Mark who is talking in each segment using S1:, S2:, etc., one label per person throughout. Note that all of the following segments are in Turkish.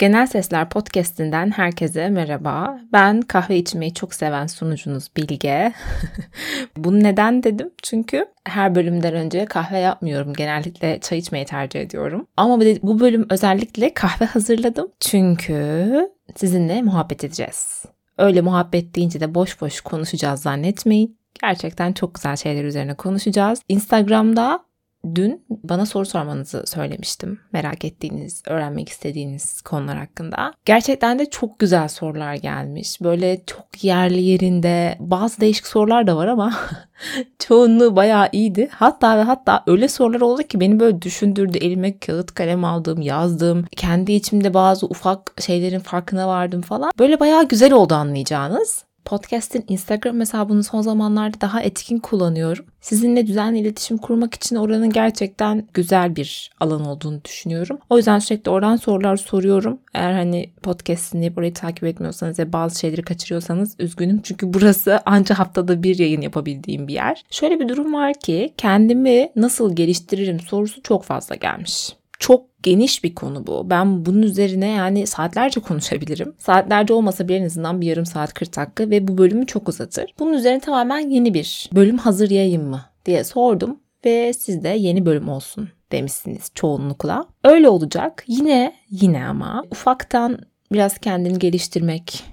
S1: Genel Sesler Podcast'inden herkese merhaba. Ben kahve içmeyi çok seven sunucunuz Bilge. Bunu neden dedim? Çünkü her bölümden önce kahve yapmıyorum. Genellikle çay içmeyi tercih ediyorum. Ama bu bölüm özellikle kahve hazırladım. Çünkü sizinle muhabbet edeceğiz. Öyle muhabbet deyince de boş boş konuşacağız zannetmeyin. Gerçekten çok güzel şeyler üzerine konuşacağız. Instagram'da Dün bana soru sormanızı söylemiştim. Merak ettiğiniz, öğrenmek istediğiniz konular hakkında. Gerçekten de çok güzel sorular gelmiş. Böyle çok yerli yerinde bazı değişik sorular da var ama çoğunluğu bayağı iyiydi. Hatta ve hatta öyle sorular oldu ki beni böyle düşündürdü. Elime kağıt kalem aldım, yazdım. Kendi içimde bazı ufak şeylerin farkına vardım falan. Böyle bayağı güzel oldu anlayacağınız. Podcast'in Instagram hesabını son zamanlarda daha etkin kullanıyorum. Sizinle düzenli iletişim kurmak için oranın gerçekten güzel bir alan olduğunu düşünüyorum. O yüzden sürekli oradan sorular soruyorum. Eğer hani podcast'ini orayı takip etmiyorsanız ve bazı şeyleri kaçırıyorsanız üzgünüm. Çünkü burası ancak haftada bir yayın yapabildiğim bir yer. Şöyle bir durum var ki kendimi nasıl geliştiririm sorusu çok fazla gelmiş çok geniş bir konu bu. Ben bunun üzerine yani saatlerce konuşabilirim. Saatlerce olmasa bir en azından bir yarım saat 40 dakika ve bu bölümü çok uzatır. Bunun üzerine tamamen yeni bir bölüm hazırlayayım mı diye sordum ve siz de yeni bölüm olsun demişsiniz çoğunlukla. Öyle olacak. Yine yine ama ufaktan biraz kendini geliştirmek,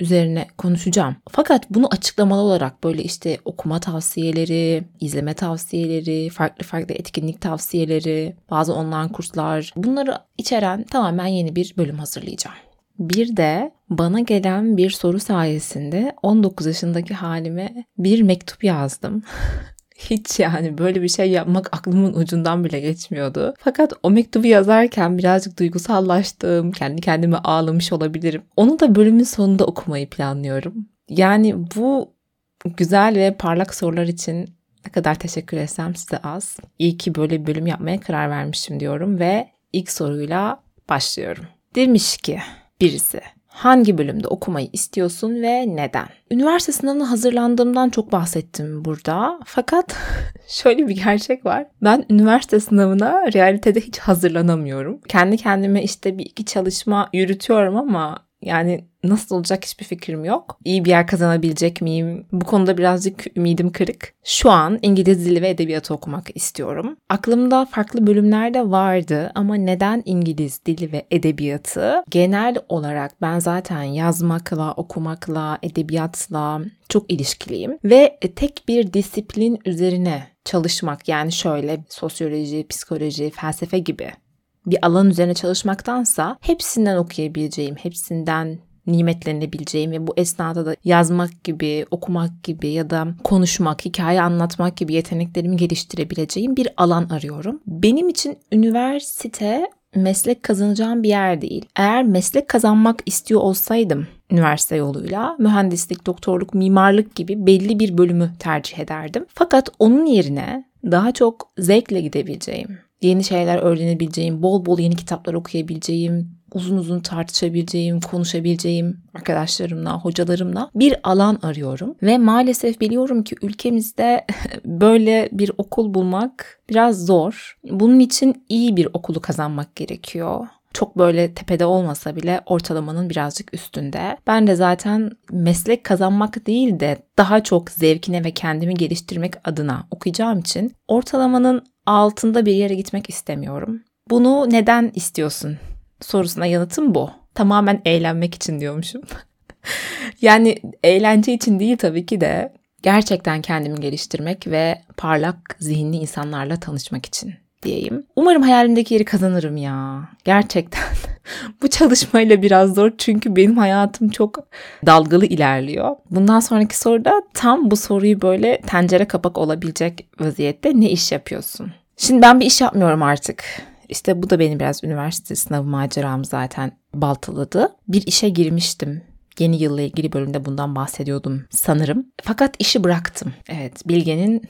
S1: üzerine konuşacağım. Fakat bunu açıklamalı olarak böyle işte okuma tavsiyeleri, izleme tavsiyeleri, farklı farklı etkinlik tavsiyeleri, bazı online kurslar bunları içeren tamamen yeni bir bölüm hazırlayacağım. Bir de bana gelen bir soru sayesinde 19 yaşındaki halime bir mektup yazdım. Hiç yani böyle bir şey yapmak aklımın ucundan bile geçmiyordu. Fakat o mektubu yazarken birazcık duygusallaştım. Kendi kendime ağlamış olabilirim. Onu da bölümün sonunda okumayı planlıyorum. Yani bu güzel ve parlak sorular için ne kadar teşekkür etsem size az. İyi ki böyle bir bölüm yapmaya karar vermişim diyorum ve ilk soruyla başlıyorum. Demiş ki birisi Hangi bölümde okumayı istiyorsun ve neden? Üniversite sınavına hazırlandığımdan çok bahsettim burada. Fakat şöyle bir gerçek var. Ben üniversite sınavına realitede hiç hazırlanamıyorum. Kendi kendime işte bir iki çalışma yürütüyorum ama yani nasıl olacak hiçbir fikrim yok. İyi bir yer kazanabilecek miyim? Bu konuda birazcık ümidim kırık. Şu an İngiliz dili ve edebiyatı okumak istiyorum. Aklımda farklı bölümler de vardı ama neden İngiliz dili ve edebiyatı? Genel olarak ben zaten yazmakla, okumakla, edebiyatla çok ilişkiliyim ve tek bir disiplin üzerine çalışmak yani şöyle sosyoloji, psikoloji, felsefe gibi bir alan üzerine çalışmaktansa hepsinden okuyabileceğim, hepsinden nimetlenebileceğim ve bu esnada da yazmak gibi, okumak gibi ya da konuşmak, hikaye anlatmak gibi yeteneklerimi geliştirebileceğim bir alan arıyorum. Benim için üniversite meslek kazanacağım bir yer değil. Eğer meslek kazanmak istiyor olsaydım üniversite yoluyla mühendislik, doktorluk, mimarlık gibi belli bir bölümü tercih ederdim. Fakat onun yerine daha çok zevkle gidebileceğim, yeni şeyler öğrenebileceğim, bol bol yeni kitaplar okuyabileceğim, uzun uzun tartışabileceğim, konuşabileceğim arkadaşlarımla, hocalarımla bir alan arıyorum. Ve maalesef biliyorum ki ülkemizde böyle bir okul bulmak biraz zor. Bunun için iyi bir okulu kazanmak gerekiyor çok böyle tepede olmasa bile ortalamanın birazcık üstünde. Ben de zaten meslek kazanmak değil de daha çok zevkine ve kendimi geliştirmek adına okuyacağım için ortalamanın altında bir yere gitmek istemiyorum. Bunu neden istiyorsun sorusuna yanıtım bu. Tamamen eğlenmek için diyormuşum. yani eğlence için değil tabii ki de gerçekten kendimi geliştirmek ve parlak zihinli insanlarla tanışmak için diyeyim. Umarım hayalimdeki yeri kazanırım ya. Gerçekten. Bu çalışmayla biraz zor çünkü benim hayatım çok dalgalı ilerliyor. Bundan sonraki soruda tam bu soruyu böyle tencere kapak olabilecek vaziyette ne iş yapıyorsun? Şimdi ben bir iş yapmıyorum artık. İşte bu da beni biraz üniversite sınavı maceram zaten baltaladı. Bir işe girmiştim. Yeni yılla ilgili bölümde bundan bahsediyordum sanırım. Fakat işi bıraktım. Evet, Bilge'nin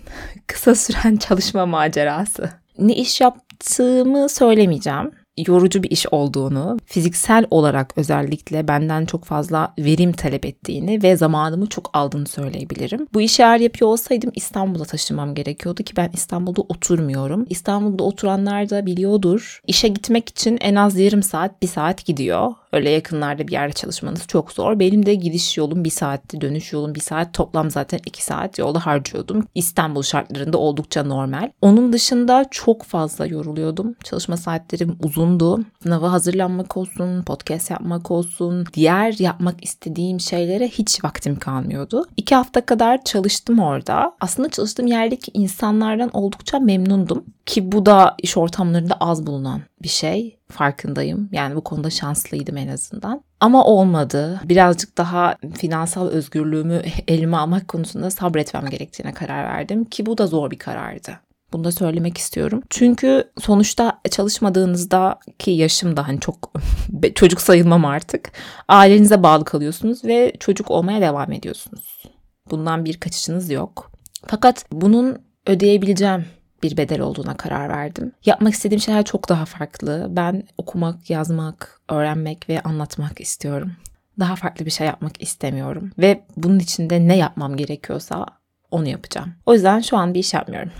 S1: kısa süren çalışma macerası. Ne iş yaptığımı söylemeyeceğim yorucu bir iş olduğunu, fiziksel olarak özellikle benden çok fazla verim talep ettiğini ve zamanımı çok aldığını söyleyebilirim. Bu işi eğer yapıyor olsaydım İstanbul'a taşınmam gerekiyordu ki ben İstanbul'da oturmuyorum. İstanbul'da oturanlar da biliyordur. İşe gitmek için en az yarım saat, bir saat gidiyor. Öyle yakınlarda bir yerde çalışmanız çok zor. Benim de gidiş yolum bir saatti, dönüş yolum bir saat. Toplam zaten iki saat yolda harcıyordum. İstanbul şartlarında oldukça normal. Onun dışında çok fazla yoruluyordum. Çalışma saatlerim uzundu. Sınava hazırlanmak olsun, podcast yapmak olsun, diğer yapmak istediğim şeylere hiç vaktim kalmıyordu. İki hafta kadar çalıştım orada. Aslında çalıştığım yerdeki insanlardan oldukça memnundum. Ki bu da iş ortamlarında az bulunan bir şey. Farkındayım. Yani bu konuda şanslıydım en azından. Ama olmadı. Birazcık daha finansal özgürlüğümü elime almak konusunda sabretmem gerektiğine karar verdim. Ki bu da zor bir karardı. Bunu da söylemek istiyorum. Çünkü sonuçta çalışmadığınızda ki yaşım da hani çok çocuk sayılmam artık. Ailenize bağlı kalıyorsunuz ve çocuk olmaya devam ediyorsunuz. Bundan bir kaçışınız yok. Fakat bunun ödeyebileceğim bir bedel olduğuna karar verdim. Yapmak istediğim şeyler çok daha farklı. Ben okumak, yazmak, öğrenmek ve anlatmak istiyorum. Daha farklı bir şey yapmak istemiyorum. Ve bunun için de ne yapmam gerekiyorsa onu yapacağım. O yüzden şu an bir iş yapmıyorum.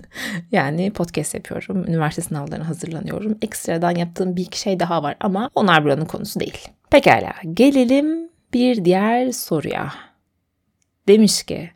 S1: yani podcast yapıyorum, üniversite sınavlarına hazırlanıyorum. Ekstradan yaptığım bir iki şey daha var ama onlar buranın konusu değil. Pekala, gelelim bir diğer soruya. Demiş ki,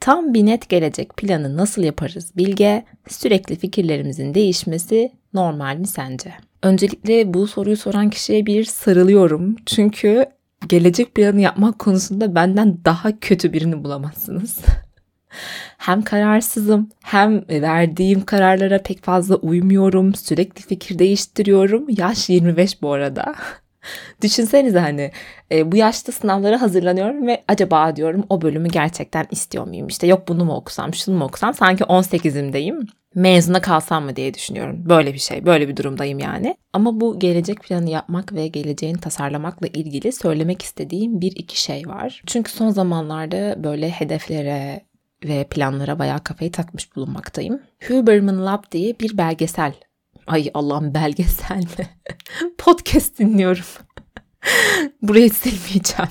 S1: Tam bir net gelecek planı nasıl yaparız Bilge? Sürekli fikirlerimizin değişmesi normal mi sence? Öncelikle bu soruyu soran kişiye bir sarılıyorum. Çünkü gelecek planı yapmak konusunda benden daha kötü birini bulamazsınız. hem kararsızım hem verdiğim kararlara pek fazla uymuyorum. Sürekli fikir değiştiriyorum. Yaş 25 bu arada. Düşünsenize hani e, bu yaşta sınavlara hazırlanıyorum ve acaba diyorum o bölümü gerçekten istiyor muyum? İşte yok bunu mu okusam, şunu mu okusam sanki 18'imdeyim. Mezuna kalsam mı diye düşünüyorum. Böyle bir şey, böyle bir durumdayım yani. Ama bu gelecek planı yapmak ve geleceğini tasarlamakla ilgili söylemek istediğim bir iki şey var. Çünkü son zamanlarda böyle hedeflere ve planlara bayağı kafayı takmış bulunmaktayım. Huberman Lab diye bir belgesel Ay Allah'ım belgesel mi? Podcast dinliyorum. Burayı silmeyeceğim.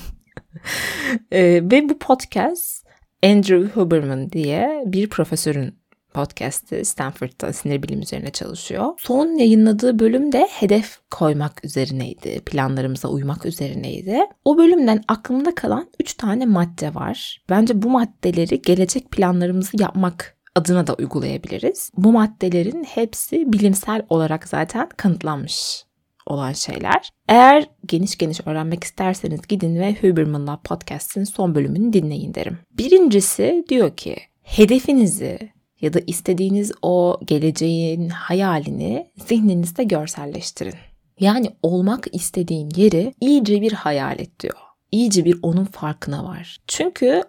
S1: ee, ve bu podcast Andrew Huberman diye bir profesörün podcast'i Stanford'da sinir bilim üzerine çalışıyor. Son yayınladığı bölümde hedef koymak üzerineydi. Planlarımıza uymak üzerineydi. O bölümden aklımda kalan 3 tane madde var. Bence bu maddeleri gelecek planlarımızı yapmak adına da uygulayabiliriz. Bu maddelerin hepsi bilimsel olarak zaten kanıtlanmış olan şeyler. Eğer geniş geniş öğrenmek isterseniz gidin ve Huberman Lab Podcast'in son bölümünü dinleyin derim. Birincisi diyor ki hedefinizi ya da istediğiniz o geleceğin hayalini zihninizde görselleştirin. Yani olmak istediğin yeri iyice bir hayal et diyor. İyice bir onun farkına var. Çünkü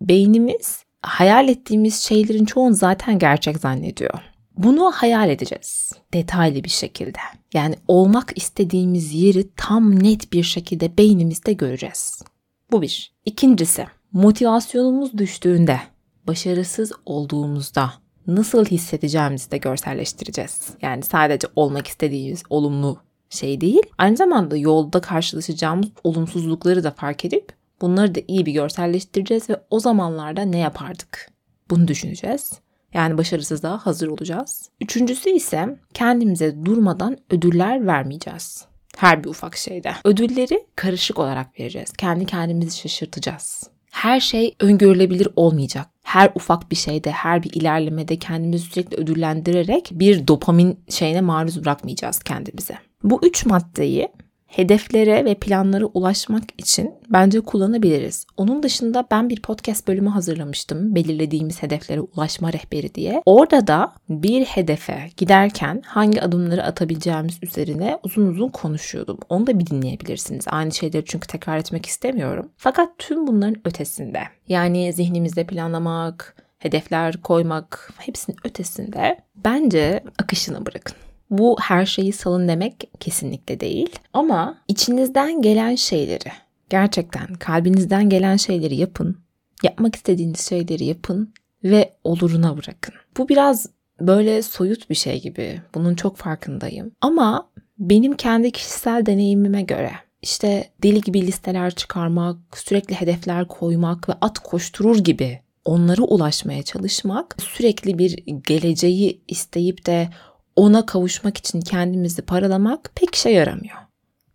S1: beynimiz hayal ettiğimiz şeylerin çoğunu zaten gerçek zannediyor. Bunu hayal edeceğiz detaylı bir şekilde. Yani olmak istediğimiz yeri tam net bir şekilde beynimizde göreceğiz. Bu bir. İkincisi, motivasyonumuz düştüğünde, başarısız olduğumuzda nasıl hissedeceğimizi de görselleştireceğiz. Yani sadece olmak istediğimiz olumlu şey değil, aynı zamanda yolda karşılaşacağımız olumsuzlukları da fark edip Bunları da iyi bir görselleştireceğiz ve o zamanlarda ne yapardık? Bunu düşüneceğiz. Yani başarısızlığa hazır olacağız. Üçüncüsü ise kendimize durmadan ödüller vermeyeceğiz. Her bir ufak şeyde. Ödülleri karışık olarak vereceğiz. Kendi kendimizi şaşırtacağız. Her şey öngörülebilir olmayacak. Her ufak bir şeyde, her bir ilerlemede kendimizi sürekli ödüllendirerek bir dopamin şeyine maruz bırakmayacağız kendimize. Bu üç maddeyi hedeflere ve planlara ulaşmak için bence kullanabiliriz. Onun dışında ben bir podcast bölümü hazırlamıştım. Belirlediğimiz hedeflere ulaşma rehberi diye. Orada da bir hedefe giderken hangi adımları atabileceğimiz üzerine uzun uzun konuşuyordum. Onu da bir dinleyebilirsiniz. Aynı şeyleri çünkü tekrar etmek istemiyorum. Fakat tüm bunların ötesinde yani zihnimizde planlamak, hedefler koymak hepsinin ötesinde bence akışını bırakın. Bu her şeyi salın demek kesinlikle değil. Ama içinizden gelen şeyleri, gerçekten kalbinizden gelen şeyleri yapın. Yapmak istediğiniz şeyleri yapın ve oluruna bırakın. Bu biraz böyle soyut bir şey gibi. Bunun çok farkındayım. Ama benim kendi kişisel deneyimime göre işte deli gibi listeler çıkarmak, sürekli hedefler koymak ve at koşturur gibi onlara ulaşmaya çalışmak, sürekli bir geleceği isteyip de ona kavuşmak için kendimizi paralamak pek işe yaramıyor.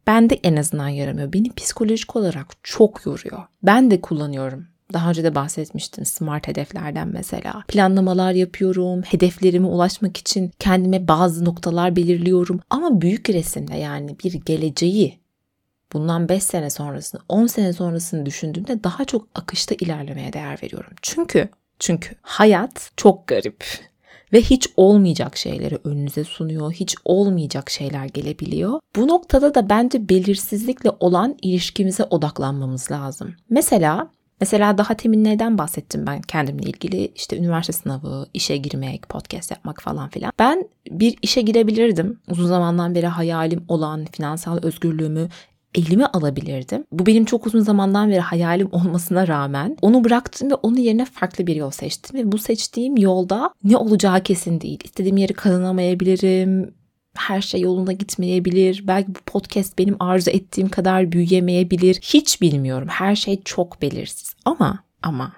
S1: Bende en azından yaramıyor. Beni psikolojik olarak çok yoruyor. Ben de kullanıyorum. Daha önce de bahsetmiştim smart hedeflerden mesela. Planlamalar yapıyorum, hedeflerime ulaşmak için kendime bazı noktalar belirliyorum. Ama büyük resimde yani bir geleceği bundan 5 sene sonrasını, 10 sene sonrasını düşündüğümde daha çok akışta ilerlemeye değer veriyorum. Çünkü çünkü hayat çok garip ve hiç olmayacak şeyleri önünüze sunuyor. Hiç olmayacak şeyler gelebiliyor. Bu noktada da bence belirsizlikle olan ilişkimize odaklanmamız lazım. Mesela Mesela daha temin neyden bahsettim ben kendimle ilgili? İşte üniversite sınavı, işe girmek, podcast yapmak falan filan. Ben bir işe girebilirdim. Uzun zamandan beri hayalim olan finansal özgürlüğümü elime alabilirdim. Bu benim çok uzun zamandan beri hayalim olmasına rağmen onu bıraktım ve onun yerine farklı bir yol seçtim. Ve bu seçtiğim yolda ne olacağı kesin değil. İstediğim yeri kazanamayabilirim, her şey yolunda gitmeyebilir. Belki bu podcast benim arzu ettiğim kadar büyüyemeyebilir. Hiç bilmiyorum. Her şey çok belirsiz. Ama ama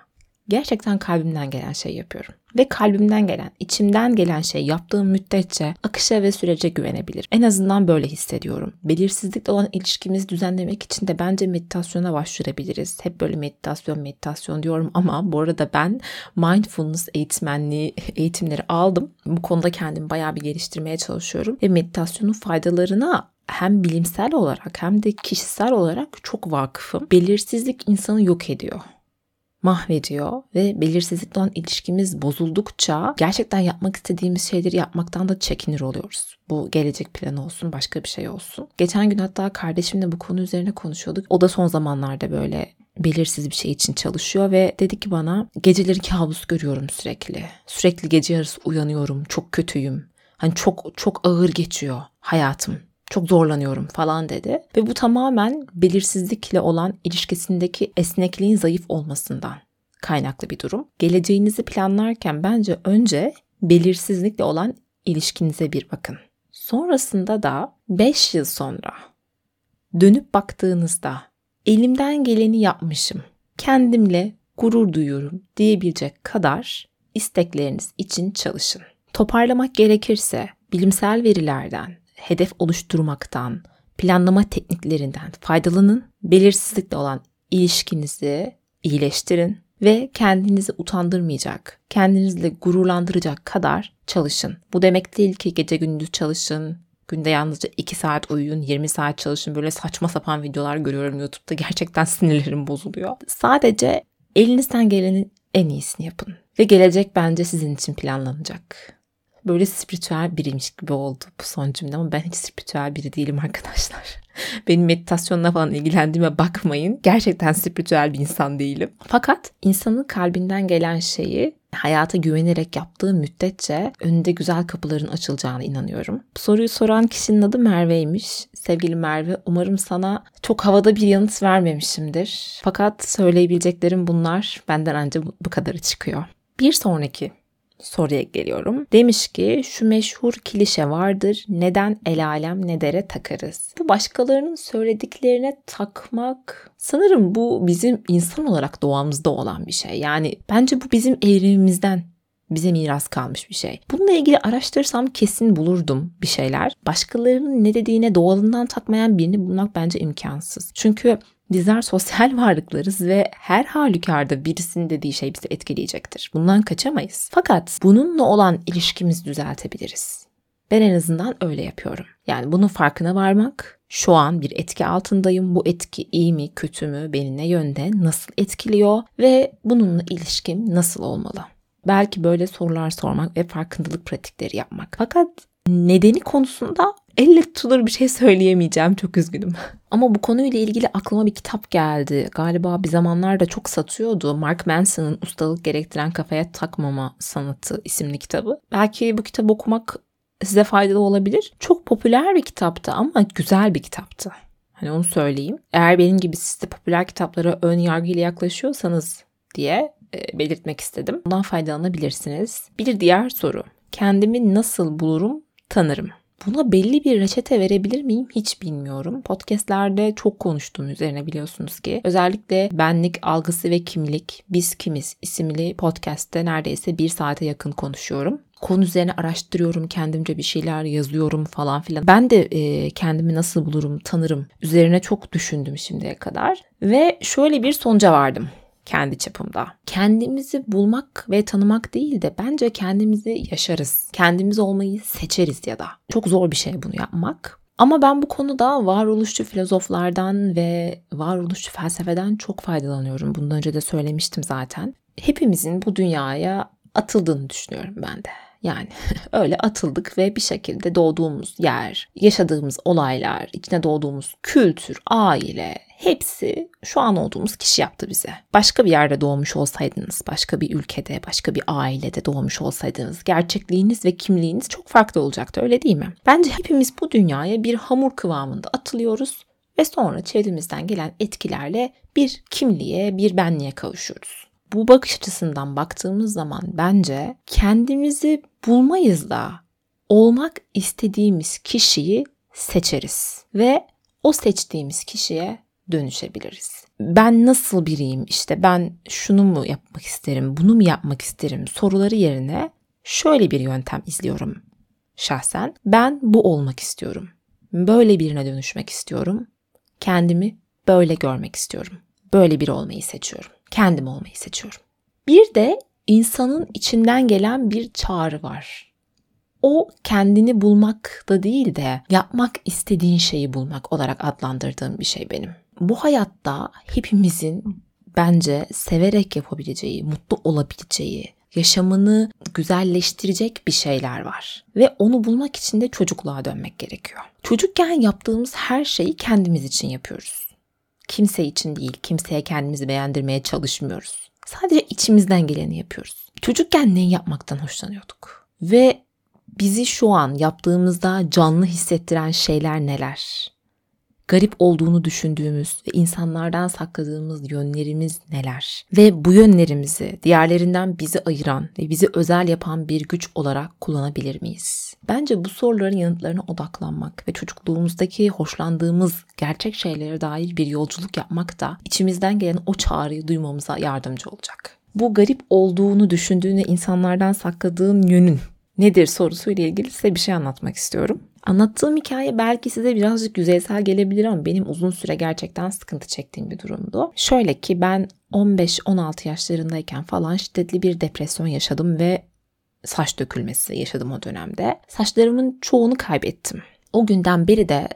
S1: gerçekten kalbimden gelen şey yapıyorum. Ve kalbimden gelen, içimden gelen şey yaptığım müddetçe akışa ve sürece güvenebilir. En azından böyle hissediyorum. Belirsizlikle olan ilişkimizi düzenlemek için de bence meditasyona başvurabiliriz. Hep böyle meditasyon, meditasyon diyorum ama bu arada ben mindfulness eğitmenliği eğitimleri aldım. Bu konuda kendimi bayağı bir geliştirmeye çalışıyorum. Ve meditasyonun faydalarına hem bilimsel olarak hem de kişisel olarak çok vakıfım. Belirsizlik insanı yok ediyor mahvediyor ve belirsizlikle olan ilişkimiz bozuldukça gerçekten yapmak istediğimiz şeyleri yapmaktan da çekinir oluyoruz. Bu gelecek planı olsun, başka bir şey olsun. Geçen gün hatta kardeşimle bu konu üzerine konuşuyorduk. O da son zamanlarda böyle belirsiz bir şey için çalışıyor ve dedi ki bana geceleri kabus görüyorum sürekli. Sürekli gece yarısı uyanıyorum. Çok kötüyüm. Hani çok çok ağır geçiyor hayatım çok zorlanıyorum falan dedi. Ve bu tamamen belirsizlikle olan ilişkisindeki esnekliğin zayıf olmasından kaynaklı bir durum. Geleceğinizi planlarken bence önce belirsizlikle olan ilişkinize bir bakın. Sonrasında da 5 yıl sonra dönüp baktığınızda elimden geleni yapmışım. Kendimle gurur duyuyorum diyebilecek kadar istekleriniz için çalışın. Toparlamak gerekirse bilimsel verilerden hedef oluşturmaktan, planlama tekniklerinden faydalanın. Belirsizlikle olan ilişkinizi iyileştirin ve kendinizi utandırmayacak, kendinizle gururlandıracak kadar çalışın. Bu demek değil ki gece gündüz çalışın, günde yalnızca 2 saat uyuyun, 20 saat çalışın. Böyle saçma sapan videolar görüyorum YouTube'da. Gerçekten sinirlerim bozuluyor. Sadece elinizden gelenin en iyisini yapın. Ve gelecek bence sizin için planlanacak böyle spiritüel biriymiş gibi oldu bu son cümle ama ben hiç spiritüel biri değilim arkadaşlar. Benim meditasyonla falan ilgilendiğime bakmayın. Gerçekten spiritüel bir insan değilim. Fakat insanın kalbinden gelen şeyi hayata güvenerek yaptığı müddetçe önünde güzel kapıların açılacağına inanıyorum. Bu soruyu soran kişinin adı Merve'ymiş. Sevgili Merve, umarım sana çok havada bir yanıt vermemişimdir. Fakat söyleyebileceklerim bunlar. Benden ancak bu kadarı çıkıyor. Bir sonraki soruya geliyorum. Demiş ki şu meşhur klişe vardır. Neden el alem ne dere takarız? Bu başkalarının söylediklerine takmak sanırım bu bizim insan olarak doğamızda olan bir şey. Yani bence bu bizim evrimimizden bize miras kalmış bir şey. Bununla ilgili araştırsam kesin bulurdum bir şeyler. Başkalarının ne dediğine doğalından takmayan birini bulmak bence imkansız. Çünkü Bizler sosyal varlıklarız ve her halükarda birisinin dediği şey bizi etkileyecektir. Bundan kaçamayız. Fakat bununla olan ilişkimizi düzeltebiliriz. Ben en azından öyle yapıyorum. Yani bunun farkına varmak, şu an bir etki altındayım. Bu etki iyi mi, kötü mü, beni ne yönde, nasıl etkiliyor ve bununla ilişkim nasıl olmalı? Belki böyle sorular sormak ve farkındalık pratikleri yapmak. Fakat nedeni konusunda elle tutulur bir şey söyleyemeyeceğim. Çok üzgünüm. Ama bu konuyla ilgili aklıma bir kitap geldi. Galiba bir zamanlarda çok satıyordu. Mark Manson'ın Ustalık Gerektiren Kafaya Takmama Sanatı isimli kitabı. Belki bu kitabı okumak size faydalı olabilir. Çok popüler bir kitaptı ama güzel bir kitaptı. Hani onu söyleyeyim. Eğer benim gibi siz de popüler kitaplara ön yargıyla yaklaşıyorsanız diye e, belirtmek istedim. Bundan faydalanabilirsiniz. Bir diğer soru. Kendimi nasıl bulurum, tanırım? Buna belli bir reçete verebilir miyim hiç bilmiyorum. Podcastlerde çok konuştum üzerine biliyorsunuz ki. Özellikle benlik algısı ve kimlik, biz kimiz isimli podcast'te neredeyse bir saate yakın konuşuyorum. konu üzerine araştırıyorum, kendimce bir şeyler yazıyorum falan filan. Ben de e, kendimi nasıl bulurum, tanırım üzerine çok düşündüm şimdiye kadar ve şöyle bir sonuca vardım kendi çapımda. Kendimizi bulmak ve tanımak değil de bence kendimizi yaşarız. Kendimiz olmayı seçeriz ya da. Çok zor bir şey bunu yapmak. Ama ben bu konuda varoluşçu filozoflardan ve varoluşçu felsefeden çok faydalanıyorum. Bundan önce de söylemiştim zaten. Hepimizin bu dünyaya atıldığını düşünüyorum ben de. Yani öyle atıldık ve bir şekilde doğduğumuz yer, yaşadığımız olaylar, içine doğduğumuz kültür, aile hepsi şu an olduğumuz kişi yaptı bize. Başka bir yerde doğmuş olsaydınız, başka bir ülkede, başka bir ailede doğmuş olsaydınız gerçekliğiniz ve kimliğiniz çok farklı olacaktı öyle değil mi? Bence hepimiz bu dünyaya bir hamur kıvamında atılıyoruz ve sonra çevremizden gelen etkilerle bir kimliğe, bir benliğe kavuşuyoruz bu bakış açısından baktığımız zaman bence kendimizi bulmayız da olmak istediğimiz kişiyi seçeriz ve o seçtiğimiz kişiye dönüşebiliriz. Ben nasıl biriyim işte ben şunu mu yapmak isterim, bunu mu yapmak isterim soruları yerine şöyle bir yöntem izliyorum şahsen. Ben bu olmak istiyorum. Böyle birine dönüşmek istiyorum. Kendimi böyle görmek istiyorum. Böyle biri olmayı seçiyorum kendim olmayı seçiyorum. Bir de insanın içinden gelen bir çağrı var. O kendini bulmak da değil de yapmak istediğin şeyi bulmak olarak adlandırdığım bir şey benim. Bu hayatta hepimizin bence severek yapabileceği, mutlu olabileceği, yaşamını güzelleştirecek bir şeyler var. Ve onu bulmak için de çocukluğa dönmek gerekiyor. Çocukken yaptığımız her şeyi kendimiz için yapıyoruz kimse için değil, kimseye kendimizi beğendirmeye çalışmıyoruz. Sadece içimizden geleni yapıyoruz. Çocukken ne yapmaktan hoşlanıyorduk? Ve bizi şu an yaptığımızda canlı hissettiren şeyler neler? Garip olduğunu düşündüğümüz ve insanlardan sakladığımız yönlerimiz neler? Ve bu yönlerimizi diğerlerinden bizi ayıran ve bizi özel yapan bir güç olarak kullanabilir miyiz? Bence bu soruların yanıtlarına odaklanmak ve çocukluğumuzdaki hoşlandığımız gerçek şeylere dair bir yolculuk yapmak da içimizden gelen o çağrıyı duymamıza yardımcı olacak. Bu garip olduğunu düşündüğün insanlardan sakladığın yönün nedir sorusuyla ilgili size bir şey anlatmak istiyorum. Anlattığım hikaye belki size birazcık yüzeysel gelebilir ama benim uzun süre gerçekten sıkıntı çektiğim bir durumdu. Şöyle ki ben 15-16 yaşlarındayken falan şiddetli bir depresyon yaşadım ve saç dökülmesi yaşadım o dönemde. Saçlarımın çoğunu kaybettim. O günden beri de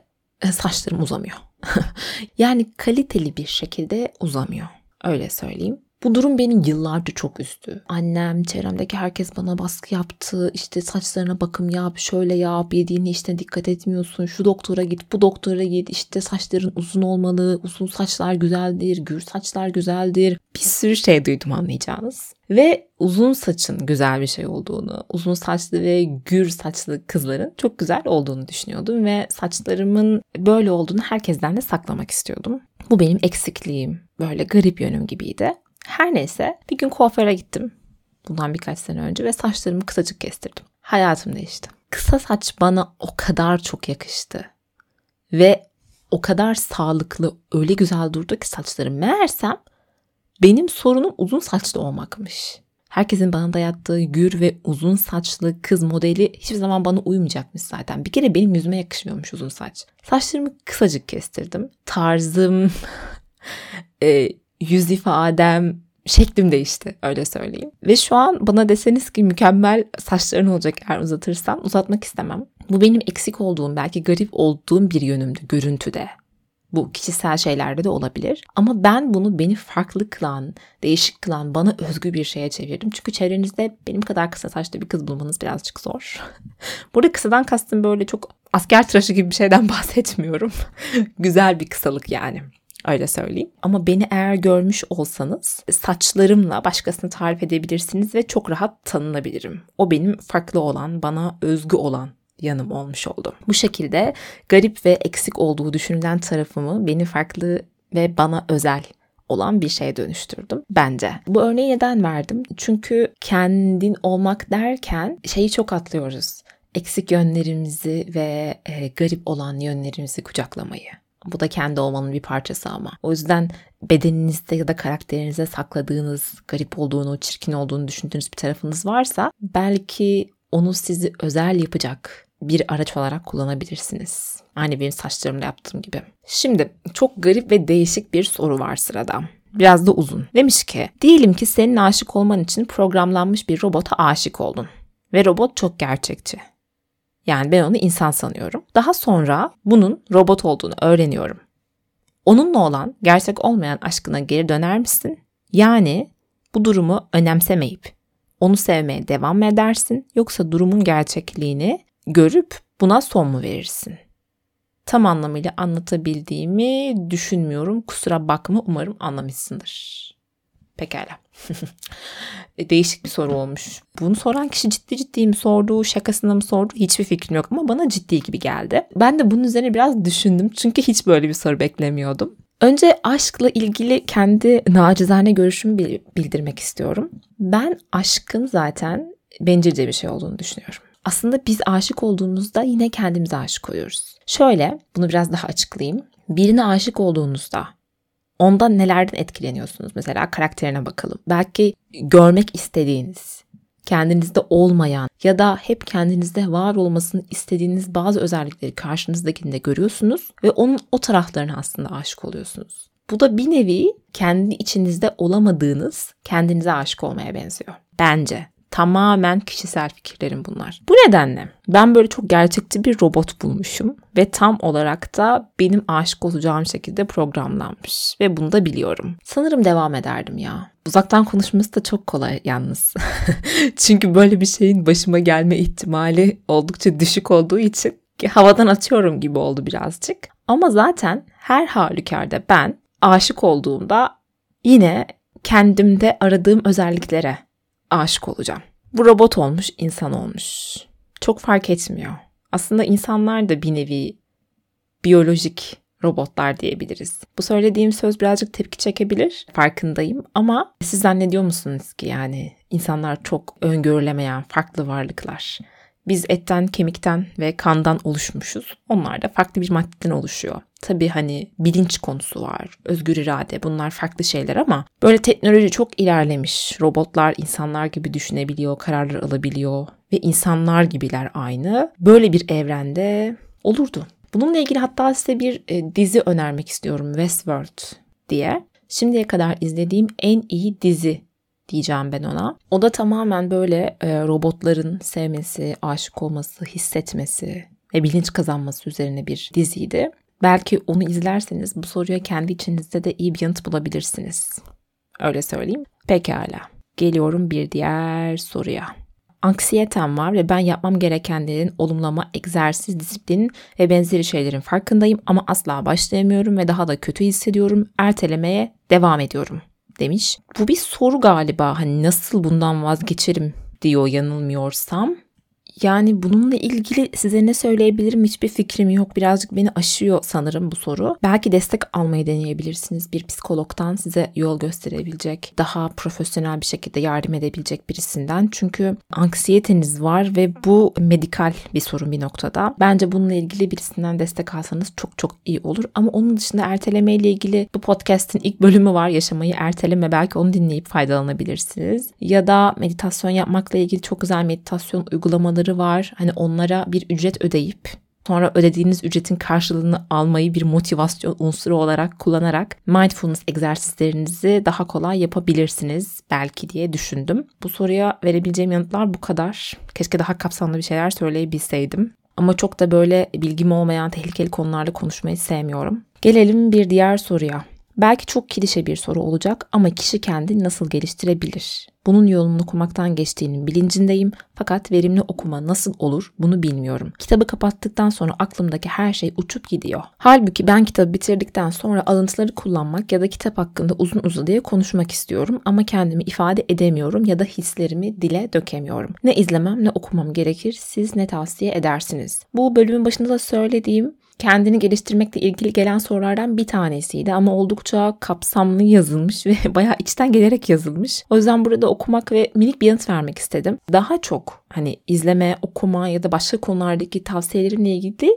S1: e, saçlarım uzamıyor. yani kaliteli bir şekilde uzamıyor. Öyle söyleyeyim. Bu durum beni yıllarca çok üzdü. Annem, çevremdeki herkes bana baskı yaptı. İşte saçlarına bakım yap, şöyle yap, yediğine işte dikkat etmiyorsun. Şu doktora git, bu doktora git. İşte saçların uzun olmalı, uzun saçlar güzeldir, gür saçlar güzeldir. Bir sürü şey duydum anlayacağınız. Ve uzun saçın güzel bir şey olduğunu, uzun saçlı ve gür saçlı kızların çok güzel olduğunu düşünüyordum ve saçlarımın böyle olduğunu herkesten de saklamak istiyordum. Bu benim eksikliğim, böyle garip yönüm gibiydi. Her neyse bir gün kuaföre gittim. Bundan birkaç sene önce ve saçlarımı kısacık kestirdim. Hayatım değişti. Kısa saç bana o kadar çok yakıştı. Ve o kadar sağlıklı, öyle güzel durdu ki saçlarım. Meğersem benim sorunum uzun saçlı olmakmış. Herkesin bana dayattığı gür ve uzun saçlı kız modeli hiçbir zaman bana uymayacakmış zaten. Bir kere benim yüzüme yakışmıyormuş uzun saç. Saçlarımı kısacık kestirdim. Tarzım, e, yüz ifadem, şeklim değişti öyle söyleyeyim. Ve şu an bana deseniz ki mükemmel saçların olacak eğer uzatırsan uzatmak istemem. Bu benim eksik olduğum belki garip olduğum bir yönümdü görüntüde. Bu kişisel şeylerde de olabilir. Ama ben bunu beni farklı kılan, değişik kılan, bana özgü bir şeye çevirdim. Çünkü çevrenizde benim kadar kısa saçlı bir kız bulmanız birazcık zor. Burada kısadan kastım böyle çok asker tıraşı gibi bir şeyden bahsetmiyorum. Güzel bir kısalık yani. Öyle söyleyeyim. Ama beni eğer görmüş olsanız saçlarımla başkasını tarif edebilirsiniz ve çok rahat tanınabilirim. O benim farklı olan, bana özgü olan yanım olmuş oldu. Bu şekilde garip ve eksik olduğu düşünülen tarafımı beni farklı ve bana özel olan bir şeye dönüştürdüm bence. Bu örneği neden verdim? Çünkü kendin olmak derken şeyi çok atlıyoruz. Eksik yönlerimizi ve e, garip olan yönlerimizi kucaklamayı. Bu da kendi olmanın bir parçası ama. O yüzden bedeninizde ya da karakterinizde sakladığınız, garip olduğunu, çirkin olduğunu düşündüğünüz bir tarafınız varsa belki onu sizi özel yapacak bir araç olarak kullanabilirsiniz. Aynı benim saçlarımda yaptığım gibi. Şimdi çok garip ve değişik bir soru var sırada. Biraz da uzun. Demiş ki, diyelim ki senin aşık olman için programlanmış bir robota aşık oldun. Ve robot çok gerçekçi. Yani ben onu insan sanıyorum. Daha sonra bunun robot olduğunu öğreniyorum. Onunla olan gerçek olmayan aşkına geri döner misin? Yani bu durumu önemsemeyip onu sevmeye devam mı edersin yoksa durumun gerçekliğini görüp buna son mu verirsin? Tam anlamıyla anlatabildiğimi düşünmüyorum. Kusura bakma umarım anlamışsındır. Pekala. Değişik bir soru olmuş. Bunu soran kişi ciddi ciddi mi sordu, şakasına mı sordu hiçbir fikrim yok ama bana ciddi gibi geldi. Ben de bunun üzerine biraz düşündüm çünkü hiç böyle bir soru beklemiyordum. Önce aşkla ilgili kendi nacizane görüşümü bildirmek istiyorum. Ben aşkın zaten bencilce bir şey olduğunu düşünüyorum. Aslında biz aşık olduğumuzda yine kendimize aşık oluyoruz. Şöyle, bunu biraz daha açıklayayım. Birine aşık olduğunuzda ondan nelerden etkileniyorsunuz? Mesela karakterine bakalım. Belki görmek istediğiniz, kendinizde olmayan ya da hep kendinizde var olmasını istediğiniz bazı özellikleri karşınızdakinde görüyorsunuz ve onun o taraflarına aslında aşık oluyorsunuz. Bu da bir nevi kendi içinizde olamadığınız kendinize aşık olmaya benziyor. Bence. Tamamen kişisel fikirlerim bunlar. Bu nedenle ben böyle çok gerçekçi bir robot bulmuşum ve tam olarak da benim aşık olacağım şekilde programlanmış ve bunu da biliyorum. Sanırım devam ederdim ya. Uzaktan konuşması da çok kolay yalnız. Çünkü böyle bir şeyin başıma gelme ihtimali oldukça düşük olduğu için havadan atıyorum gibi oldu birazcık. Ama zaten her halükarda ben aşık olduğumda yine kendimde aradığım özelliklere aşık olacağım. Bu robot olmuş, insan olmuş. Çok fark etmiyor. Aslında insanlar da bir nevi biyolojik robotlar diyebiliriz. Bu söylediğim söz birazcık tepki çekebilir, farkındayım ama siz zannediyor musunuz ki yani insanlar çok öngörülemeyen farklı varlıklar? Biz etten, kemikten ve kandan oluşmuşuz. Onlar da farklı bir maddeden oluşuyor. Tabii hani bilinç konusu var, özgür irade bunlar farklı şeyler ama böyle teknoloji çok ilerlemiş. Robotlar insanlar gibi düşünebiliyor, kararlar alabiliyor ve insanlar gibiler aynı. Böyle bir evrende olurdu. Bununla ilgili hatta size bir e, dizi önermek istiyorum Westworld diye. Şimdiye kadar izlediğim en iyi dizi diyeceğim ben ona. O da tamamen böyle e, robotların sevmesi, aşık olması, hissetmesi ve bilinç kazanması üzerine bir diziydi. Belki onu izlerseniz bu soruya kendi içinizde de iyi bir yanıt bulabilirsiniz. Öyle söyleyeyim. Pekala. Geliyorum bir diğer soruya. Anksiyetem var ve ben yapmam gerekenlerin olumlama, egzersiz, disiplin ve benzeri şeylerin farkındayım ama asla başlayamıyorum ve daha da kötü hissediyorum. Ertelemeye devam ediyorum demiş. Bu bir soru galiba. Hani nasıl bundan vazgeçerim diyor yanılmıyorsam. Yani bununla ilgili size ne söyleyebilirim hiçbir fikrim yok. Birazcık beni aşıyor sanırım bu soru. Belki destek almayı deneyebilirsiniz. Bir psikologdan size yol gösterebilecek, daha profesyonel bir şekilde yardım edebilecek birisinden. Çünkü anksiyeteniz var ve bu medikal bir sorun bir noktada. Bence bununla ilgili birisinden destek alsanız çok çok iyi olur. Ama onun dışında erteleme ile ilgili bu podcast'in ilk bölümü var. Yaşamayı erteleme. Belki onu dinleyip faydalanabilirsiniz. Ya da meditasyon yapmakla ilgili çok güzel meditasyon uygulamaları uygulamaları var. Hani onlara bir ücret ödeyip sonra ödediğiniz ücretin karşılığını almayı bir motivasyon unsuru olarak kullanarak mindfulness egzersizlerinizi daha kolay yapabilirsiniz belki diye düşündüm. Bu soruya verebileceğim yanıtlar bu kadar. Keşke daha kapsamlı bir şeyler söyleyebilseydim. Ama çok da böyle bilgim olmayan tehlikeli konularda konuşmayı sevmiyorum. Gelelim bir diğer soruya. Belki çok klişe bir soru olacak ama kişi kendini nasıl geliştirebilir? Bunun yolunu okumaktan geçtiğinin bilincindeyim fakat verimli okuma nasıl olur bunu bilmiyorum. Kitabı kapattıktan sonra aklımdaki her şey uçup gidiyor. Halbuki ben kitabı bitirdikten sonra alıntıları kullanmak ya da kitap hakkında uzun uzadıya konuşmak istiyorum ama kendimi ifade edemiyorum ya da hislerimi dile dökemiyorum. Ne izlemem ne okumam gerekir siz ne tavsiye edersiniz? Bu bölümün başında da söylediğim kendini geliştirmekle ilgili gelen sorulardan bir tanesiydi ama oldukça kapsamlı yazılmış ve bayağı içten gelerek yazılmış. O yüzden burada okumak ve minik bir yanıt vermek istedim. Daha çok hani izleme, okuma ya da başka konulardaki tavsiyelerimle ilgili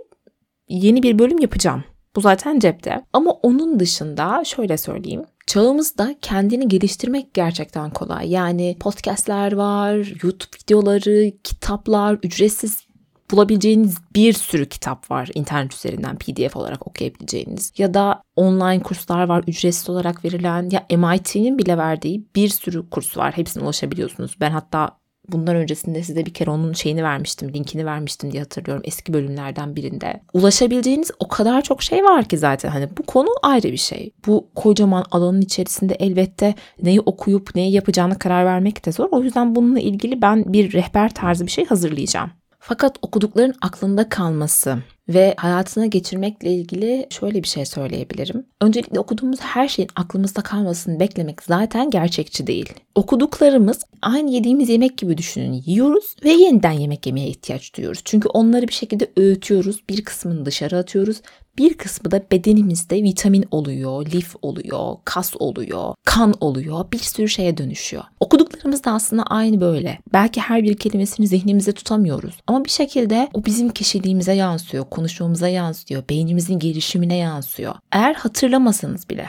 S1: yeni bir bölüm yapacağım. Bu zaten cepte. Ama onun dışında şöyle söyleyeyim. Çağımızda kendini geliştirmek gerçekten kolay. Yani podcastler var, YouTube videoları, kitaplar, ücretsiz bulabileceğiniz bir sürü kitap var internet üzerinden pdf olarak okuyabileceğiniz ya da online kurslar var ücretsiz olarak verilen ya MIT'nin bile verdiği bir sürü kurs var hepsine ulaşabiliyorsunuz ben hatta Bundan öncesinde size bir kere onun şeyini vermiştim, linkini vermiştim diye hatırlıyorum eski bölümlerden birinde. Ulaşabileceğiniz o kadar çok şey var ki zaten hani bu konu ayrı bir şey. Bu kocaman alanın içerisinde elbette neyi okuyup neyi yapacağına karar vermek de zor. O yüzden bununla ilgili ben bir rehber tarzı bir şey hazırlayacağım. Fakat okudukların aklında kalması ve hayatına geçirmekle ilgili şöyle bir şey söyleyebilirim. Öncelikle okuduğumuz her şeyin aklımızda kalmasını beklemek zaten gerçekçi değil. Okuduklarımız aynı yediğimiz yemek gibi düşünün. Yiyoruz ve yeniden yemek yemeye ihtiyaç duyuyoruz. Çünkü onları bir şekilde öğütüyoruz. Bir kısmını dışarı atıyoruz. Bir kısmı da bedenimizde vitamin oluyor, lif oluyor, kas oluyor, kan oluyor, bir sürü şeye dönüşüyor. Okuduklarımız da aslında aynı böyle. Belki her bir kelimesini zihnimizde tutamıyoruz ama bir şekilde o bizim kişiliğimize yansıyor, konuşmamıza yansıyor, beynimizin gelişimine yansıyor. Eğer hatırlamasanız bile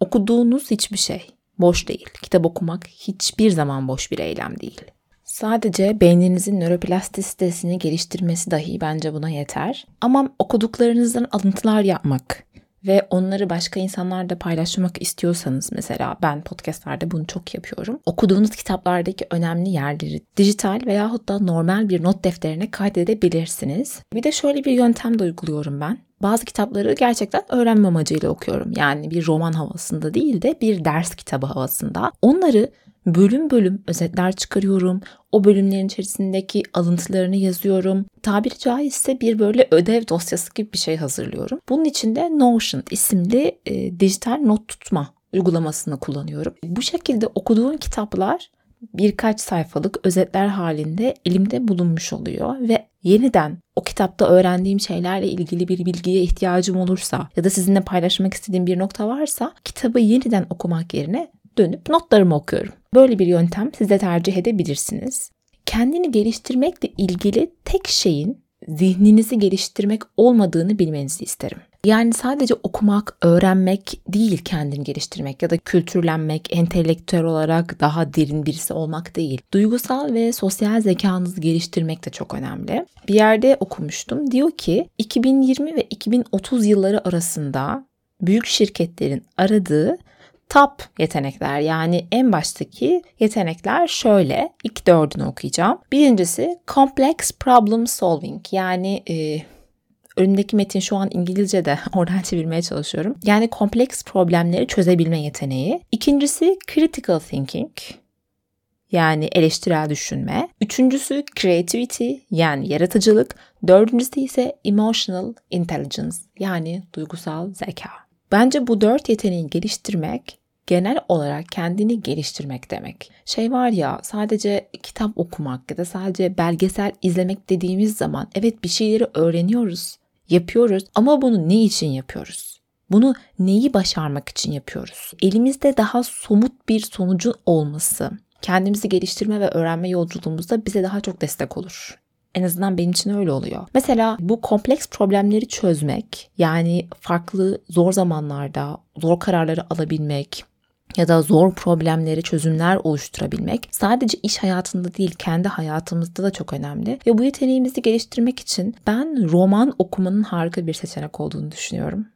S1: okuduğunuz hiçbir şey boş değil. Kitap okumak hiçbir zaman boş bir eylem değil. Sadece beyninizin nöroplastisitesini geliştirmesi dahi bence buna yeter. Ama okuduklarınızdan alıntılar yapmak ve onları başka insanlarla paylaşmak istiyorsanız mesela ben podcastlerde bunu çok yapıyorum. Okuduğunuz kitaplardaki önemli yerleri dijital veyahut da normal bir not defterine kaydedebilirsiniz. Bir de şöyle bir yöntem de uyguluyorum ben. Bazı kitapları gerçekten öğrenme amacıyla okuyorum. Yani bir roman havasında değil de bir ders kitabı havasında. Onları bölüm bölüm özetler çıkarıyorum. O bölümlerin içerisindeki alıntılarını yazıyorum. Tabiri caizse bir böyle ödev dosyası gibi bir şey hazırlıyorum. Bunun için de Notion isimli e, dijital not tutma uygulamasını kullanıyorum. Bu şekilde okuduğum kitaplar birkaç sayfalık özetler halinde elimde bulunmuş oluyor ve yeniden o kitapta öğrendiğim şeylerle ilgili bir bilgiye ihtiyacım olursa ya da sizinle paylaşmak istediğim bir nokta varsa kitabı yeniden okumak yerine dönüp notlarımı okuyorum. Böyle bir yöntem siz de tercih edebilirsiniz. Kendini geliştirmekle ilgili tek şeyin zihninizi geliştirmek olmadığını bilmenizi isterim. Yani sadece okumak, öğrenmek değil kendini geliştirmek ya da kültürlenmek, entelektüel olarak daha derin birisi olmak değil. Duygusal ve sosyal zekanızı geliştirmek de çok önemli. Bir yerde okumuştum. Diyor ki 2020 ve 2030 yılları arasında büyük şirketlerin aradığı top yetenekler yani en baştaki yetenekler şöyle. İlk dördünü okuyacağım. Birincisi complex problem solving yani e, önümdeki metin şu an İngilizce de oradan çevirmeye çalışıyorum. Yani kompleks problemleri çözebilme yeteneği. İkincisi critical thinking yani eleştirel düşünme. Üçüncüsü creativity yani yaratıcılık. Dördüncüsü ise emotional intelligence yani duygusal zeka. Bence bu dört yeteneği geliştirmek genel olarak kendini geliştirmek demek. Şey var ya sadece kitap okumak ya da sadece belgesel izlemek dediğimiz zaman evet bir şeyleri öğreniyoruz, yapıyoruz ama bunu ne için yapıyoruz? Bunu neyi başarmak için yapıyoruz? Elimizde daha somut bir sonucun olması, kendimizi geliştirme ve öğrenme yolculuğumuzda bize daha çok destek olur. En azından benim için öyle oluyor. Mesela bu kompleks problemleri çözmek, yani farklı zor zamanlarda zor kararları alabilmek, ya da zor problemlere çözümler oluşturabilmek sadece iş hayatında değil kendi hayatımızda da çok önemli. Ve bu yeteneğimizi geliştirmek için ben roman okumanın harika bir seçenek olduğunu düşünüyorum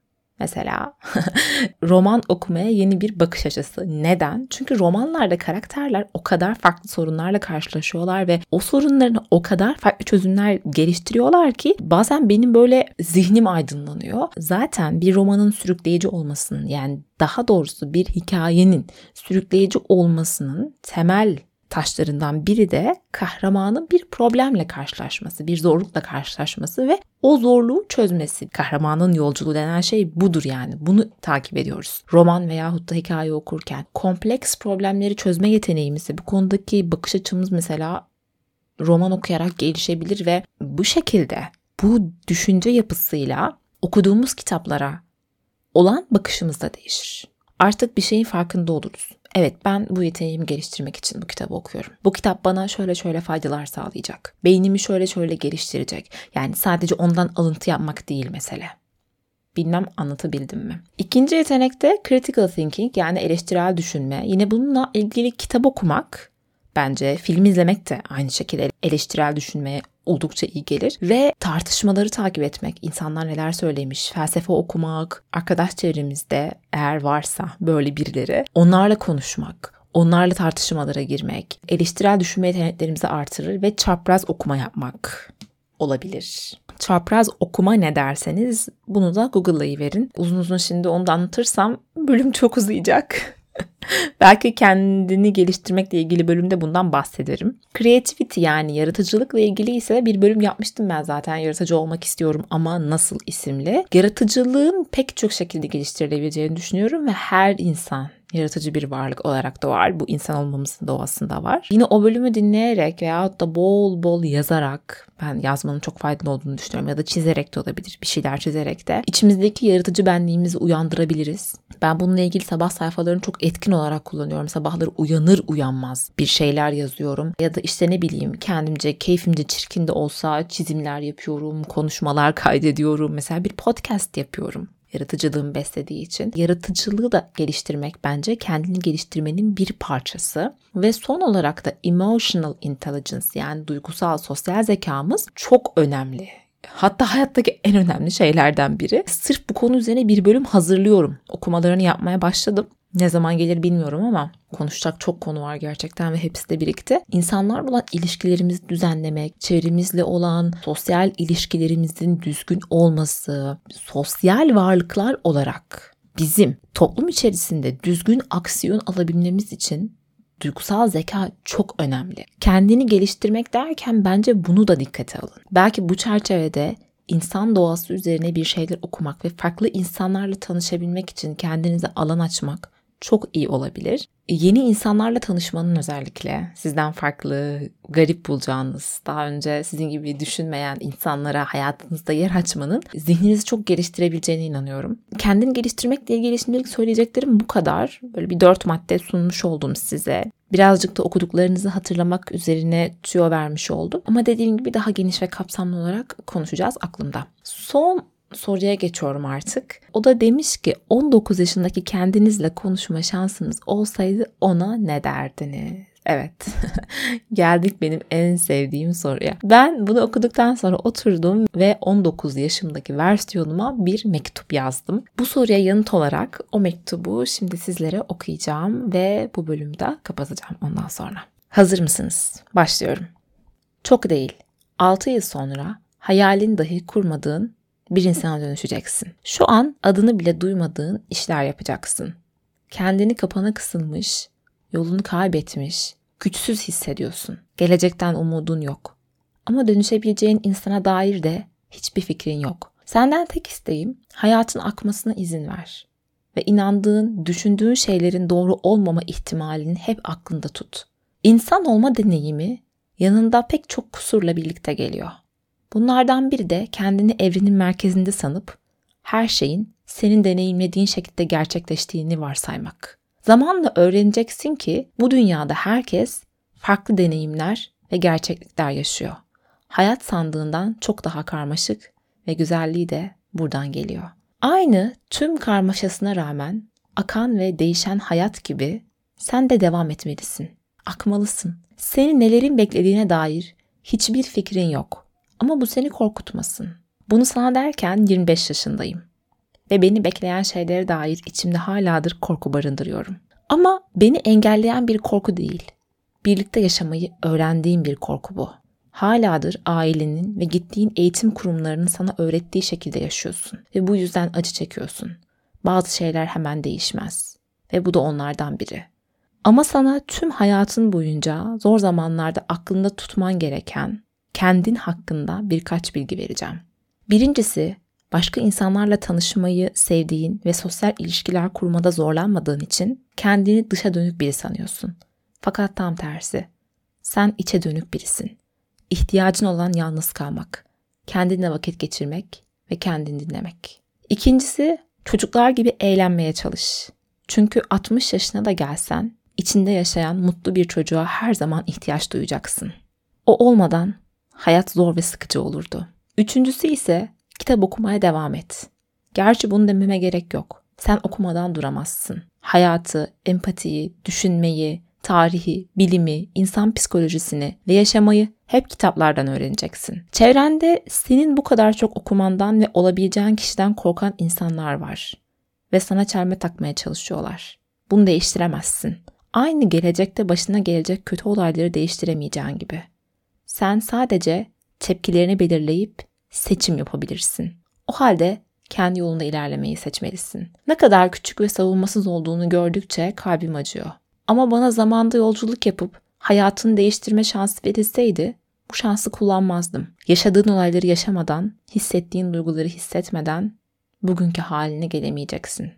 S1: mesela roman okumaya yeni bir bakış açısı. Neden? Çünkü romanlarda karakterler o kadar farklı sorunlarla karşılaşıyorlar ve o sorunların o kadar farklı çözümler geliştiriyorlar ki bazen benim böyle zihnim aydınlanıyor. Zaten bir romanın sürükleyici olmasının yani daha doğrusu bir hikayenin sürükleyici olmasının temel taşlarından biri de kahramanın bir problemle karşılaşması, bir zorlukla karşılaşması ve o zorluğu çözmesi. Kahramanın yolculuğu denen şey budur yani. Bunu takip ediyoruz. Roman veyahut da hikaye okurken kompleks problemleri çözme yeteneğimizi, bu konudaki bakış açımız mesela roman okuyarak gelişebilir ve bu şekilde bu düşünce yapısıyla okuduğumuz kitaplara olan bakışımız da değişir. Artık bir şeyin farkında oluruz. Evet ben bu yeteneğimi geliştirmek için bu kitabı okuyorum. Bu kitap bana şöyle şöyle faydalar sağlayacak. Beynimi şöyle şöyle geliştirecek. Yani sadece ondan alıntı yapmak değil mesele. Bilmem anlatabildim mi? İkinci yetenek de critical thinking yani eleştirel düşünme. Yine bununla ilgili kitap okumak bence film izlemek de aynı şekilde eleştirel düşünmeye oldukça iyi gelir. Ve tartışmaları takip etmek, insanlar neler söylemiş, felsefe okumak, arkadaş çevremizde eğer varsa böyle birileri onlarla konuşmak, onlarla tartışmalara girmek, eleştirel düşünme yeteneklerimizi artırır ve çapraz okuma yapmak olabilir. Çapraz okuma ne derseniz bunu da Google'layıverin. Uzun uzun şimdi onu da anlatırsam bölüm çok uzayacak. Belki kendini geliştirmekle ilgili bölümde bundan bahsederim. Creativity yani yaratıcılıkla ilgili ise bir bölüm yapmıştım ben zaten. Yaratıcı olmak istiyorum ama nasıl isimli. Yaratıcılığın pek çok şekilde geliştirilebileceğini düşünüyorum ve her insan yaratıcı bir varlık olarak da var. Bu insan olmamızın doğasında var. Yine o bölümü dinleyerek veyahut da bol bol yazarak ben yazmanın çok faydalı olduğunu düşünüyorum ya da çizerek de olabilir. Bir şeyler çizerek de içimizdeki yaratıcı benliğimizi uyandırabiliriz. Ben bununla ilgili sabah sayfalarını çok etkin olarak kullanıyorum. Sabahları uyanır uyanmaz bir şeyler yazıyorum ya da işte ne bileyim kendimce keyfimce çirkin de olsa çizimler yapıyorum, konuşmalar kaydediyorum. Mesela bir podcast yapıyorum yaratıcılığın beslediği için. Yaratıcılığı da geliştirmek bence kendini geliştirmenin bir parçası. Ve son olarak da emotional intelligence yani duygusal sosyal zekamız çok önemli. Hatta hayattaki en önemli şeylerden biri. Sırf bu konu üzerine bir bölüm hazırlıyorum. Okumalarını yapmaya başladım. Ne zaman gelir bilmiyorum ama konuşacak çok konu var gerçekten ve hepsi de birikti. İnsanlarla olan ilişkilerimizi düzenlemek, çevremizle olan sosyal ilişkilerimizin düzgün olması, sosyal varlıklar olarak bizim toplum içerisinde düzgün aksiyon alabilmemiz için duygusal zeka çok önemli. Kendini geliştirmek derken bence bunu da dikkate alın. Belki bu çerçevede insan doğası üzerine bir şeyler okumak ve farklı insanlarla tanışabilmek için kendinize alan açmak çok iyi olabilir. Yeni insanlarla tanışmanın özellikle sizden farklı, garip bulacağınız, daha önce sizin gibi düşünmeyen insanlara hayatınızda yer açmanın zihninizi çok geliştirebileceğine inanıyorum. Kendini geliştirmekle ilgili şimdilik söyleyeceklerim bu kadar. Böyle bir dört madde sunmuş oldum size. Birazcık da okuduklarınızı hatırlamak üzerine tüyo vermiş oldum. Ama dediğim gibi daha geniş ve kapsamlı olarak konuşacağız aklımda. Son soruya geçiyorum artık. O da demiş ki 19 yaşındaki kendinizle konuşma şansınız olsaydı ona ne derdiniz? Evet. Geldik benim en sevdiğim soruya. Ben bunu okuduktan sonra oturdum ve 19 yaşımdaki versiyonuma bir mektup yazdım. Bu soruya yanıt olarak o mektubu şimdi sizlere okuyacağım ve bu bölümde kapatacağım ondan sonra. Hazır mısınız? Başlıyorum. Çok değil. 6 yıl sonra hayalin dahi kurmadığın bir insana dönüşeceksin. Şu an adını bile duymadığın işler yapacaksın. Kendini kapana kısılmış, yolunu kaybetmiş, güçsüz hissediyorsun. Gelecekten umudun yok. Ama dönüşebileceğin insana dair de hiçbir fikrin yok. Senden tek isteğim hayatın akmasına izin ver. Ve inandığın, düşündüğün şeylerin doğru olmama ihtimalini hep aklında tut. İnsan olma deneyimi yanında pek çok kusurla birlikte geliyor. Bunlardan biri de kendini evrenin merkezinde sanıp her şeyin senin deneyimlediğin şekilde gerçekleştiğini varsaymak. Zamanla öğreneceksin ki bu dünyada herkes farklı deneyimler ve gerçeklikler yaşıyor. Hayat sandığından çok daha karmaşık ve güzelliği de buradan geliyor. Aynı tüm karmaşasına rağmen akan ve değişen hayat gibi sen de devam etmelisin. Akmalısın. Seni nelerin beklediğine dair hiçbir fikrin yok. Ama bu seni korkutmasın. Bunu sana derken 25 yaşındayım. Ve beni bekleyen şeylere dair içimde haladır korku barındırıyorum. Ama beni engelleyen bir korku değil. Birlikte yaşamayı öğrendiğim bir korku bu. Haladır ailenin ve gittiğin eğitim kurumlarının sana öğrettiği şekilde yaşıyorsun ve bu yüzden acı çekiyorsun. Bazı şeyler hemen değişmez ve bu da onlardan biri. Ama sana tüm hayatın boyunca zor zamanlarda aklında tutman gereken kendin hakkında birkaç bilgi vereceğim. Birincisi, başka insanlarla tanışmayı sevdiğin ve sosyal ilişkiler kurmada zorlanmadığın için kendini dışa dönük biri sanıyorsun. Fakat tam tersi. Sen içe dönük birisin. İhtiyacın olan yalnız kalmak, kendinle vakit geçirmek ve kendini dinlemek. İkincisi, çocuklar gibi eğlenmeye çalış. Çünkü 60 yaşına da gelsen, içinde yaşayan mutlu bir çocuğa her zaman ihtiyaç duyacaksın. O olmadan hayat zor ve sıkıcı olurdu. Üçüncüsü ise kitap okumaya devam et. Gerçi bunu dememe gerek yok. Sen okumadan duramazsın. Hayatı, empatiyi, düşünmeyi, tarihi, bilimi, insan psikolojisini ve yaşamayı hep kitaplardan öğreneceksin. Çevrende senin bu kadar çok okumandan ve olabileceğin kişiden korkan insanlar var. Ve sana çelme takmaya çalışıyorlar. Bunu değiştiremezsin. Aynı gelecekte başına gelecek kötü olayları değiştiremeyeceğin gibi. Sen sadece tepkilerini belirleyip seçim yapabilirsin. O halde kendi yolunda ilerlemeyi seçmelisin. Ne kadar küçük ve savunmasız olduğunu gördükçe kalbim acıyor. Ama bana zamanda yolculuk yapıp hayatını değiştirme şansı verilseydi bu şansı kullanmazdım. Yaşadığın olayları yaşamadan, hissettiğin duyguları hissetmeden bugünkü haline gelemeyeceksin.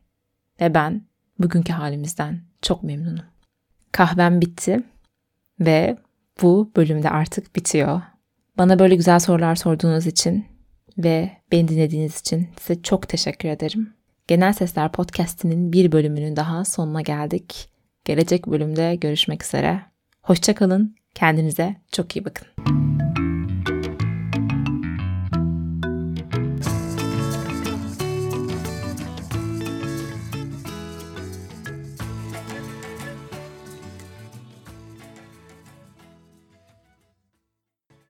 S1: Ve ben bugünkü halimizden çok memnunum. Kahvem bitti ve bu bölümde artık bitiyor. Bana böyle güzel sorular sorduğunuz için ve beni dinlediğiniz için size çok teşekkür ederim. Genel Sesler Podcast'inin bir bölümünün daha sonuna geldik. Gelecek bölümde görüşmek üzere. Hoşçakalın, kendinize çok iyi bakın.